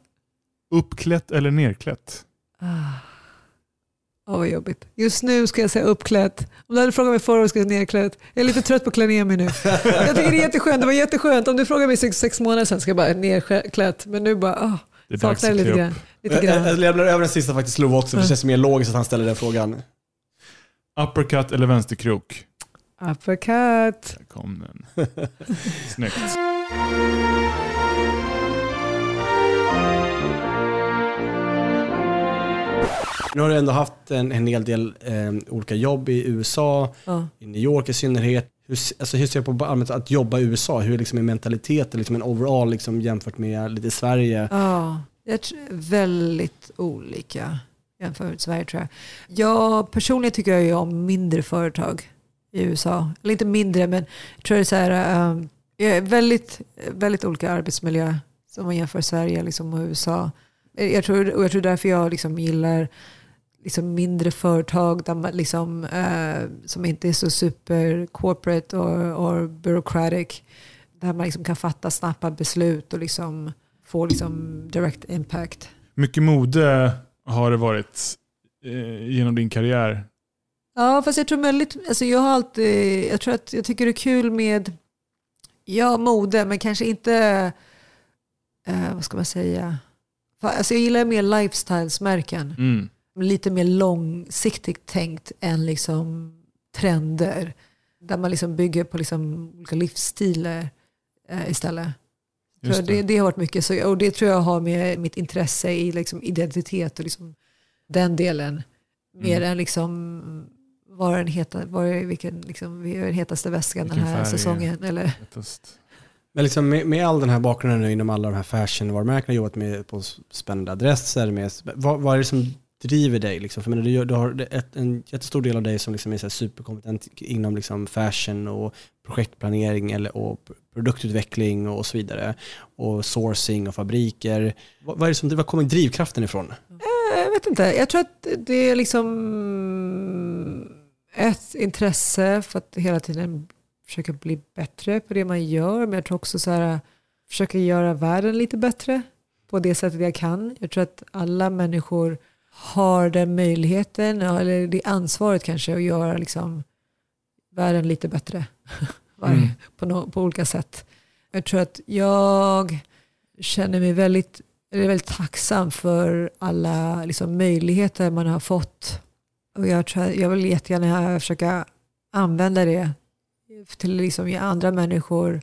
Uppklätt eller nerklätt? Ah. Vad jobbigt. Just nu ska jag säga uppklätt. Om du hade frågat mig förra året ska jag säga nerklätt. Jag är lite trött på att klä ner mig nu. Jag tycker det är jätteskönt. Det var jätteskönt. Om du frågade mig sex, sex månader sedan ska jag bara nerklätt. Men nu bara, åh, Det saknar det lite grann. Lite Jag, jag, lämnar över den sista faktiskt Love också, för det känns mer logiskt att han ställer den frågan. Uppercut eller vänsterkrok? Uppercut. Där kom den. Snyggt. Nu har du ändå haft en, en hel del eh, olika jobb i USA, Ja. i New York i synnerhet. Hur, alltså, hur ser du på allmänt att jobba i USA? Hur liksom är mentaliteten liksom en overall liksom, jämfört med lite Sverige? Ja, jag tror väldigt olika jämfört med Sverige tror jag. Jag personligen tycker jag om mindre företag i USA. Eller inte mindre, men jag tror det är så här, um, väldigt, väldigt olika arbetsmiljö som man jämför Sverige liksom, och USA. Jag tror, och jag tror därför jag liksom gillar liksom mindre företag där man liksom, eh, som inte är så super corporate och, och bureaucratic. Där man liksom kan fatta snabba beslut och liksom få liksom direct impact. Mycket mode har det varit eh, genom din karriär. Ja, fast jag tror väldigt, alltså jag har alltid, jag tror att jag tycker det är kul med, ja mode, men kanske inte, eh, vad ska man säga, alltså jag gillar mer lifestylesmärken. Mm. Lite mer långsiktigt tänkt än liksom trender. Där man liksom bygger på liksom olika livsstilar eh, istället. Just jag, det. Det, har varit mycket så, och det tror jag har med mitt intresse i liksom identitet och liksom den delen. Mer Mm. än liksom var den, heta, var vilken, liksom, vad den hetaste väskan den Vilken här färg är- säsongen. Eller. Men liksom med, med all den här bakgrunden nu inom alla de här fashion-varumärkena, jobbat med på spännande adresser, med, vad, vad är det som driver dig? Liksom? För menar, du, du har ett, en jättestor del av dig som liksom är här superkompetent inom liksom fashion och projektplanering eller, och produktutveckling och så vidare. Och sourcing och fabriker. Vad, vad, är det som, var kommer drivkraften ifrån? Eh, Jag vet inte. Jag tror att det är liksom ett intresse för att hela tiden försöka bli bättre på det man gör. Men jag tror också så här, försöka göra världen lite bättre på det sättet jag kan. Jag tror att alla människor har den möjligheten, eller det ansvaret kanske, att göra liksom världen lite bättre. (laughs) Mm. på, no, på olika sätt. Jag tror att jag känner mig väldigt, eller väldigt tacksam för alla liksom, möjligheter man har fått. Och jag, tror, jag vill jättegärna försöka använda det till att liksom, ge andra människor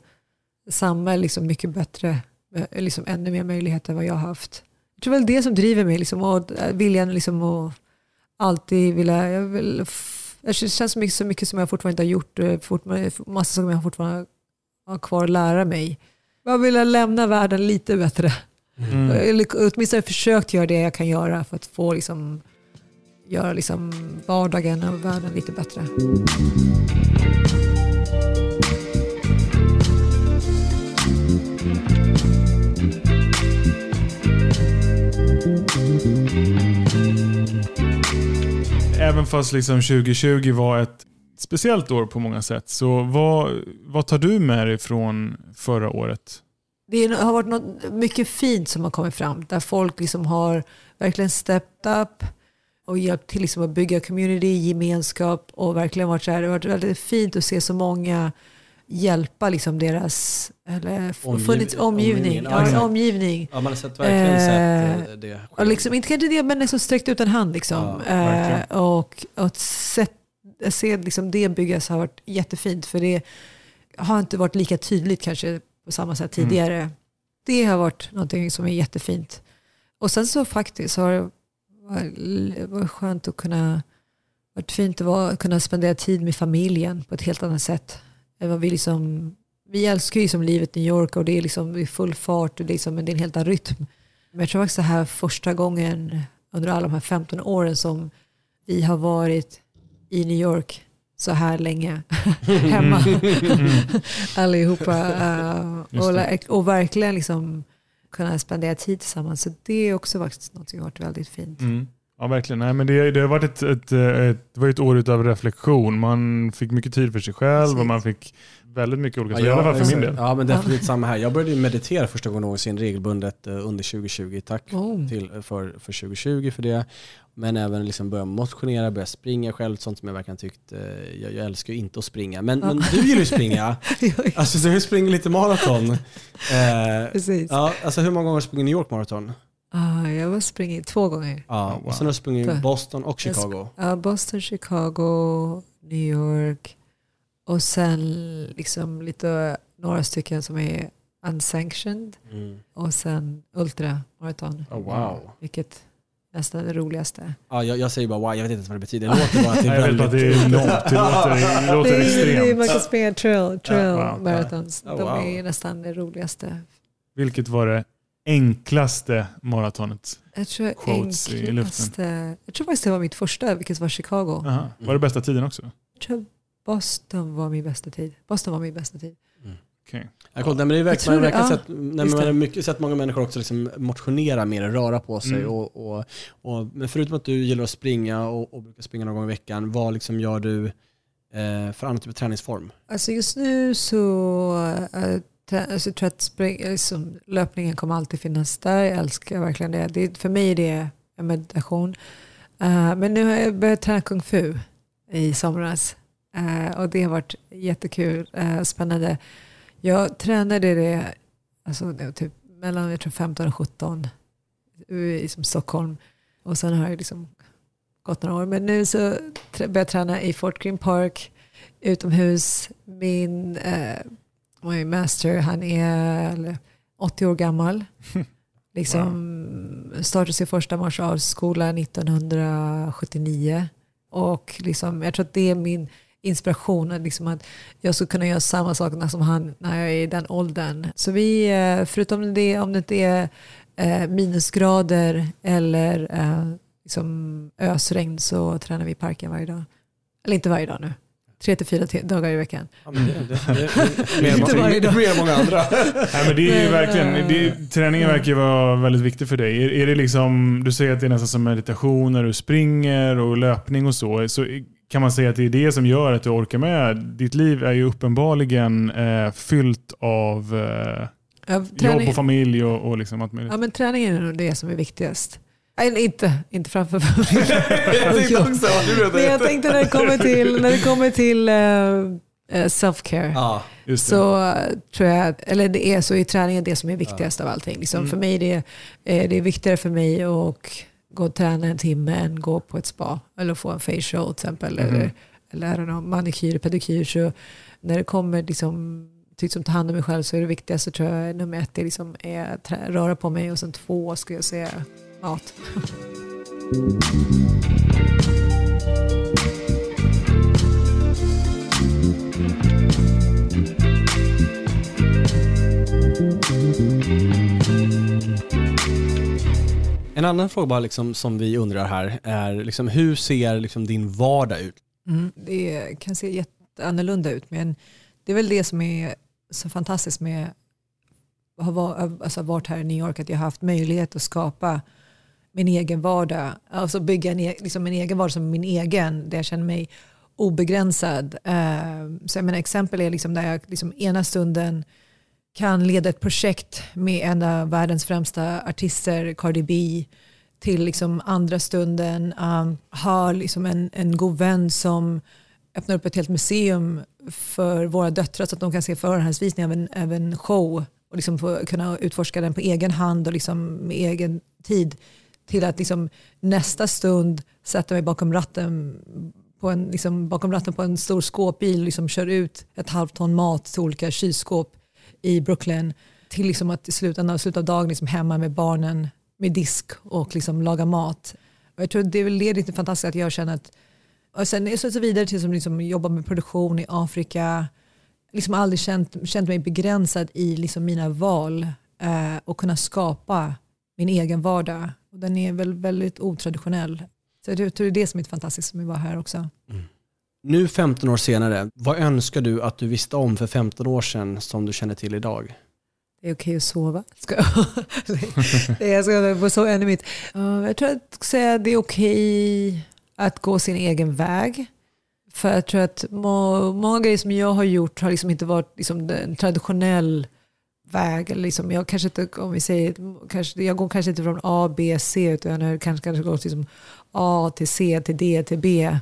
samma, liksom, mycket bättre, eh, liksom, ännu mer möjligheter än vad jag har haft. Jag tror väl det som driver mig, liksom, och viljan liksom, att alltid vilja, jag vill, det känns så mycket, så mycket som jag fortfarande inte har gjort, eh, fortfarande, massa som jag fortfarande har kvar att lära mig. Jag vill lämna världen lite bättre. Mm. Eller åtminstone försökt göra det jag kan göra för att få liksom, göra liksom vardagen och världen lite bättre. Även fast liksom 2020 var ett speciellt år på många sätt, så vad, vad tar du med dig från förra året? Det har varit något mycket fint som har kommit fram där folk liksom har verkligen stepped up och hjälpt till liksom att bygga community, gemenskap och verkligen varit så här, det har varit väldigt fint att se så många hjälpa liksom deras eller Omgiv- funnits omgivning. ja, Ja, omgivning. Ja, man har sett, verkligen Eh, sett eh, det. Och liksom, inte kanske det, men liksom sträckt ut en hand. Liksom. Ja, eh, och att sett, se liksom det byggas har varit jättefint. För det har inte varit lika tydligt kanske på samma sätt Mm. tidigare. Det har varit någonting som är jättefint. Och sen så faktiskt har det varit skönt att kunna, varit fint att vara, kunna spendera tid med familjen på ett helt annat sätt. Än vad vi, liksom, vi älskar ju som livet i New York och det är liksom i full fart och det är, liksom, det är en helt annan rytm. Men jag tror faktiskt det här första gången under alla de här 15 åren som vi har varit i New York så här länge (laughs) hemma (laughs) allihopa. (laughs) eh, Just och, det. och verkligen liksom kunna spendera tid tillsammans. Så det är också faktiskt något som har varit väldigt fint. Mm. Ja, verkligen. Nej, men det, det har varit ett, ett, ett, det var ett år av reflektion. Man fick mycket tid för sig själv och Precis. man fick väldigt mycket olika Ja, saker. I alla fall för min del. Ja, men definitivt samma här. Jag började meditera första gången någonsin regelbundet eh, under 2020. Tack Oh. till, för, för 2020 för det. Men även liksom börja motionera, börja springa själv, sånt som jag verkligen tyckt, eh, jag, jag älskar ju inte att springa. Men, men du gillar ju springa. (laughs) Alltså du springer lite maraton. (laughs) Eh, Precis. ja, alltså hur många gånger har du sprungit New York Marathon? Ah, jag har sprungit två gånger. Ja, Oh, wow. och sen har du sprungit. Boston och Chicago. Ja, Boston, Chicago, New York och sen liksom lite några stycken som är unsanctioned Mm. och sen ultramaraton. Oh, wow. Vilket nästan det roligaste. Ja, jag, jag säger bara wow, jag vet inte ens vad det betyder. Det låter bara (laughs) att det är jag vet att det är väldigt... enormt. Det låter, det (laughs) låter det, är, det är, extremt. man kan springa trail, trail Ja, wow. marathons. De wow. är nästan det roligaste. Vilket var det enklaste maratonet? Jag tror Quotes i luften. enklaste, jag tror faktiskt det var mitt första, vilket var Chicago. Aha. Var det bästa tiden också? Jag tror Boston var min bästa tid. Boston var min bästa tid. Okej. Ja, coolt. Nej, men det är verkligen, tror man ja. sett, nej, Just man har mycket, sett många människor också liksom motionera mer, röra på sig. Mm. Och, och, och, men förutom att du gillar att springa och, och brukar springa någon gång i veckan, vad liksom gör du eh, för annan typ av träningsform? Alltså just nu så äh, alltså, jag tror att spring, liksom, löpningen kommer alltid finnas där. Jag älskar verkligen det. det för mig är det en meditation. Eh, men nu har jag börjat träna kung fu i somras. Eh, och det har varit jättekul, uh, spännande. Jag tränade det, alltså, typ mellan jag tror 15 och 17 i som Stockholm. Och sen har jag liksom gått några år. Men nu så börjar jag träna i Fort Greene Park utomhus. Min eh, my master, han är eller, 80 år gammal. (laughs) liksom startade sin första martial arts skola 1979. Och liksom, jag tror att det är min inspiration, att liksom att jag ska kunna göra samma sak som han när jag är i den åldern. Så vi, eh, förutom det, om det inte är eh, minusgrader eller eh, liksom ösregn så tränar vi i parken varje dag. Eller inte varje dag nu. Tre till fyra dagar i veckan. Ja, det, det, det, mer, Inte varje dag. många, mer än många andra. Nej, men det är ju verkligen, eh, det, träningen verkar ju vara väldigt viktig för dig. Är, är det liksom, du säger att det är nästan som meditation när du springer och löpning och så. så kan man säga att det är det som gör att du orkar med? Ditt liv är ju uppenbarligen eh, fyllt av eh, Ja, jobb träning, och familj och, och liksom allt möjligt. ja, men träningen är nog det som är viktigast. Nej, inte, inte framför (laughs) Jag tänkte också, Men jag tänkte när det kommer till, när det kommer till eh, eh, self-care. Ja, så eh, tror jag, eller det är så i träningen det som är viktigast av allting. Liksom, Mm. För mig det, eh, det är viktigare för mig att gå och träna en timme än gå på ett spa eller få en facial till exempel. Eller, eller don't know, manikyr, pedikyr. Så när det kommer liksom, till liksom ta hand om mig själv så är det viktigaste tror jag nummer ett är, liksom, är att trä- röra på mig och sen två ska jag säga mat. (laughs) En annan fråga bara liksom, som vi undrar här är liksom, hur ser liksom, din vardag ut? Mm. Det kan se jätteannorlunda ut men det är väl det som är så fantastiskt med att ha alltså, varit här i New York, att jag har haft möjlighet att skapa min egen vardag. Alltså bygga en, e-, liksom en egen vardag som min egen, där jag känner mig obegränsad. Eh, så jag menar, exempel är liksom där jag liksom ena stunden kan leda ett projekt med en av världens främsta artister, Cardi B, till liksom andra stunden um, har liksom en, en god vän som öppnar upp ett helt museum för våra döttrar så att de kan se förhandsvisning av en, av en show och liksom få kunna utforska den på egen hand och liksom med egen tid till att liksom nästa stund sätta mig bakom ratten på en, liksom bakom ratten på en stor skåpbil och liksom kör ut ett halvt ton mat till olika kylskåp i Brooklyn till liksom att i slutändan av, slutet av dagen liksom hemma med barnen med disk och liksom laga mat. Och jag tror det leder till det fantastiska fantastiskt att jag känner att och sen är jag så vidare till som liksom jobbar med produktion i Afrika. Liksom aldrig känt, känt mig begränsad i liksom mina val eh, och kunna skapa min egen vardag. Och den är väl väldigt otraditionell. Så jag tror det är det som är fantastiskt som att vara här också. Mm. Nu 15 år senare, vad önskar du att du visste om för 15 år sedan som du känner till idag? Det är okej att sova. Ska jag? (laughs) jag ska sova ännu mitt. Jag tror att jag ska säga att det är okej att gå sin egen väg. För jag tror att må, många grejer som jag har gjort har liksom inte varit liksom en traditionell väg. Liksom jag, kanske inte, om vi säger, kanske, jag går kanske inte från A, B, C utan jag kanske, kanske går liksom A till C till D till B.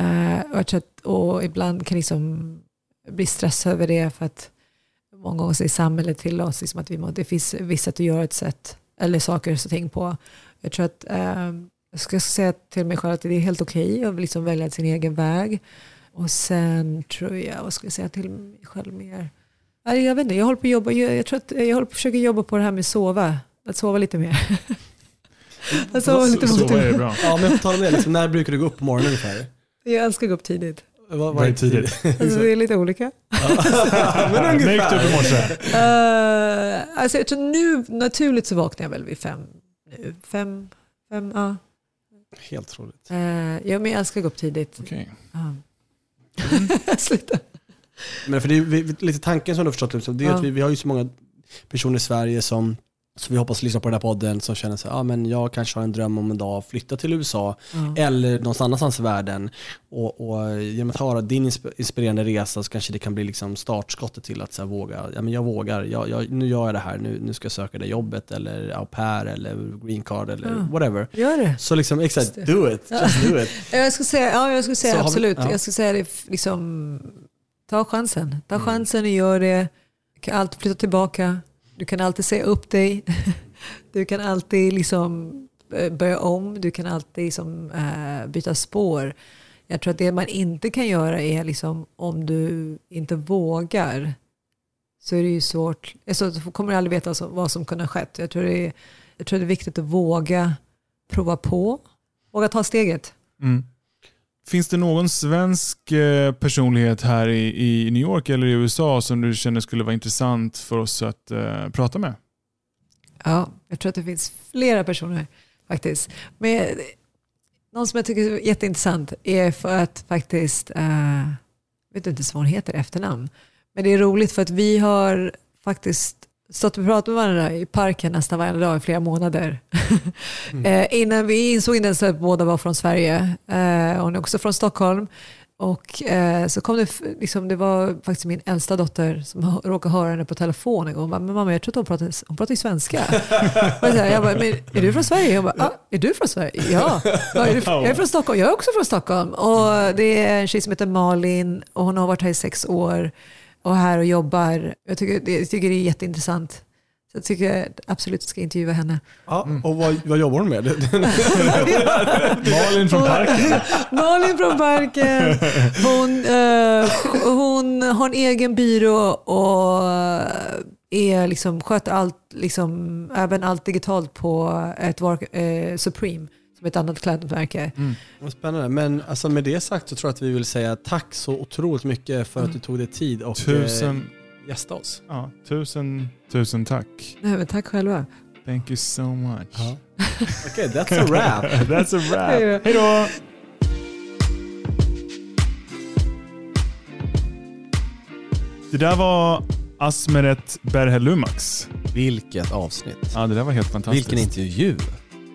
Uh, och, att, och ibland kan liksom bli stressad över det för att många gånger säger samhället till oss liksom att vi må, det finns vissa att göra ett sätt eller saker och ting på. Jag tror att eh, jag ska säga till mig själv att det är helt okej att liksom välja sin egen väg. Och sen tror jag, vad ska jag säga till mig själv mer? Jag vet inte, jag håller på att jobba, jag, jag tror att jag håller på att försöka jobba på det här med sova. Att sova lite mer. (laughs) att sova lite Så, så är mer. bra. Ja, men om det, liksom, när brukar du gå upp på morgonen ungefär? Jag älskar att gå upp tidigt. Vad, Vad är tidigt? Alltså, det är lite olika. (laughs) men När gick du upp i morse? Uh, alltså jag tror nu, naturligt så vaknar jag väl vid fem. Nu. Fem, fem, ja. Helt otroligt. Uh, ja, men jag älskar att gå upp tidigt. Okej. Ja. (laughs) Sluta. Men för det är vi- lite tanken som du har förstått, liksom, det är Ja. att vi, vi har ju så många personer i Sverige som, som vi hoppas lyssna på den här podden som känner sig, ah, men jag kanske har en dröm om en dag flytta till USA Ja. eller någonstans annanstans i världen. Och, och genom att höra din insp- inspirerande resa så kanske det kan bli liksom startskottet till att så här, våga, ja men jag vågar, jag, jag, nu gör jag det här, nu, nu ska jag söka det jobbet eller au pair eller green card eller Ja. whatever. Gör det. Så liksom, exakt, do it, just do it. (laughs) Jag skulle säga, ja, jag skulle säga Så har vi- absolut. ja. Jag skulle säga det, liksom, ta chansen. Ta Mm. chansen och gör det. Du kan alltid flytta tillbaka. Du kan alltid säga upp dig. (laughs) Du kan alltid liksom eh, börja om. Du kan alltid liksom, eh, byta spår. Jag tror att det man inte kan göra är liksom, om du inte vågar så är det ju svårt. Alltså, du kommer du aldrig veta så- vad som kunde ha skett. Jag tror, det är, jag tror det är viktigt att våga prova på. Våga ta steget. Mm. Finns det någon svensk eh, personlighet här i, i New York eller i USA som du känner skulle vara intressant för oss att eh, prata med? Ja, jag tror att det finns flera personer faktiskt. Men eh, någon som jag tycker är jätteintressant är för att faktiskt, uh, jag vet inte ens vad hon heter i efternamn, men det är roligt för att vi har faktiskt stått och pratat med varandra i parken nästan varje dag i flera månader. (laughs) Mm. eh, innan vi insåg inte ens att båda var från Sverige. Eh, hon är också från Stockholm. Och eh, så kom det, liksom, det var faktiskt min äldsta dotter som råkade höra henne på telefon en gång. Hon bara, men mamma jag tror att hon pratar, hon pratar svenska. (laughs) jag bara, men är du från Sverige? Jag bara, ah, är du från Sverige? Ja. ja är du, jag är från Stockholm. Jag är också från Stockholm. Och det är en tjej som heter Malin och hon har varit här i sex år och här och jobbar. Jag tycker, jag tycker det är jätteintressant. Så jag tycker absolut ska intervjua henne. Ja, och vad, vad jobbar hon med? (laughs) Malin från parken. (laughs) Malin från parken. Hon, uh, hon har en egen byrå och är liksom, sköter allt, liksom, även allt digitalt på ett uh, Supreme som ett annat klädmärke. Mm. Vad spännande. Men alltså med det sagt så tror jag att vi vill säga tack så otroligt mycket för mm. att du tog dig tid och tusen, eh, gästa oss. Ja, tusen, tusen tack. Nej, men tack själva. Thank you so much. Ja. Okej, okay, that's a wrap. (laughs) that's a wrap. Hej då! Det där var Asmeret Berhelumax. Vilket avsnitt. Ja, det där var helt fantastiskt. Vilken intervju.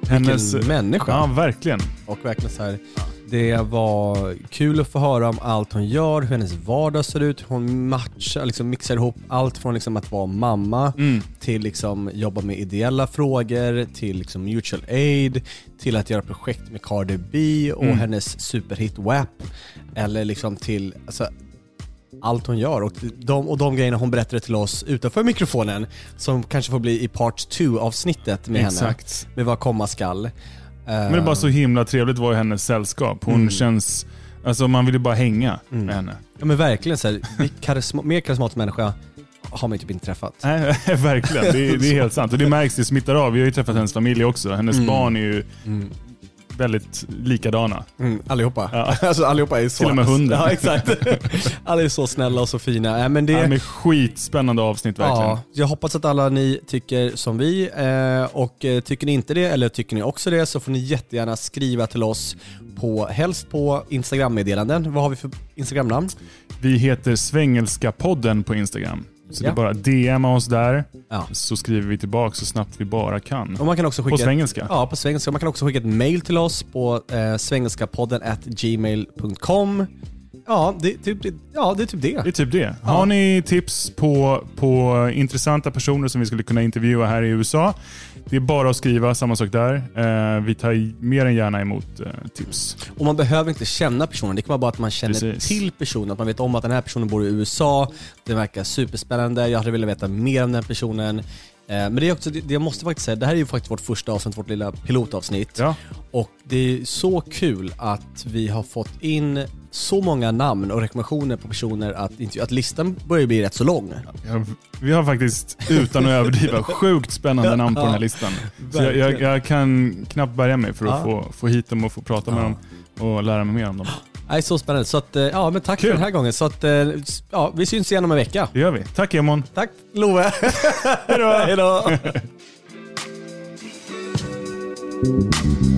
Hennes, Vilken människa. Ja, verkligen. Och verkligen så här, det var kul att få höra om allt hon gör, hur hennes vardag ser ut, hur hon matchar, liksom mixar ihop allt från liksom att vara mamma mm. till liksom jobba med ideella frågor, till liksom mutual aid, till att göra projekt med Cardi B och mm. hennes superhit WAP. Eller liksom till, alltså, allt hon gör och de, och de grejerna hon berättade till oss utanför mikrofonen som kanske får bli i part 2 avsnittet med Exakt. henne. Med vad komma skall. Men det är bara så himla trevligt att vara i hennes sällskap. Hon mm. känns... Alltså man vill ju bara hänga mm. med henne. Ja men verkligen så här, karisma, mer karismatisk människa har man ju typ inte träffat. (laughs) Nej, verkligen. Det är, det är, helt sant. Och det märks, det smittar av. Vi har ju träffat hennes familj också. Hennes mm. barn är ju mm väldigt likadana. Mm, allihopa. Ja. (laughs) Alltså, allihopa är så... Till och med hunden. (laughs) Ja, exakt. (laughs) alla är så snälla och så fina. Äh, men det... Ja, men skitspännande avsnitt verkligen. Ja, jag hoppas att alla ni tycker som vi. Eh, och eh, tycker ni inte det, eller tycker ni också det, så får ni jättegärna skriva till oss på, helst på Instagram-meddelanden. Vad har vi för Instagram-namn? Vi heter Svengelska-podden på Instagram. Så ja. det är bara DMa oss där, ja. så skriver vi tillbaka så snabbt vi bara kan. Och man kan också skicka på svengelska. Ett, ja, på svengelska. Man kan också skicka ett mail till oss på eh, svengelskapodden gmail.com. Ja det, typ, ja, det är typ det. Det är typ det. Ja. Har ni tips på, på intressanta personer som vi skulle kunna intervjua här i USA? Det är bara att skriva, samma sak där. Eh, vi tar mer än gärna emot eh, tips. Och man behöver inte känna personen, det kan vara bara att man känner Precis. till personen. Att man vet om att den här personen bor i USA, det verkar superspännande, jag hade velat veta mer om den personen. Eh, men det är också, det, jag måste faktiskt säga, det här är ju faktiskt vårt första avsnitt, vårt lilla pilotavsnitt. Ja. Och det är så kul att vi har fått in så många namn och rekommendationer på personer att, att listan börjar bli rätt så lång. Ja, vi har faktiskt, utan att överdriva, sjukt spännande namn på den här listan. Så jag, jag, jag kan knappt bärga mig för att ja. få, få hit dem och få prata med dem och lära mig mer om dem. Nej, så spännande. Så att, eh, ja, men tack Kul. för den här gången. Så att, eh, ja, vi syns igen om en vecka. Det gör vi. Tack Emon. Tack Love. (laughs) Hej då. (laughs)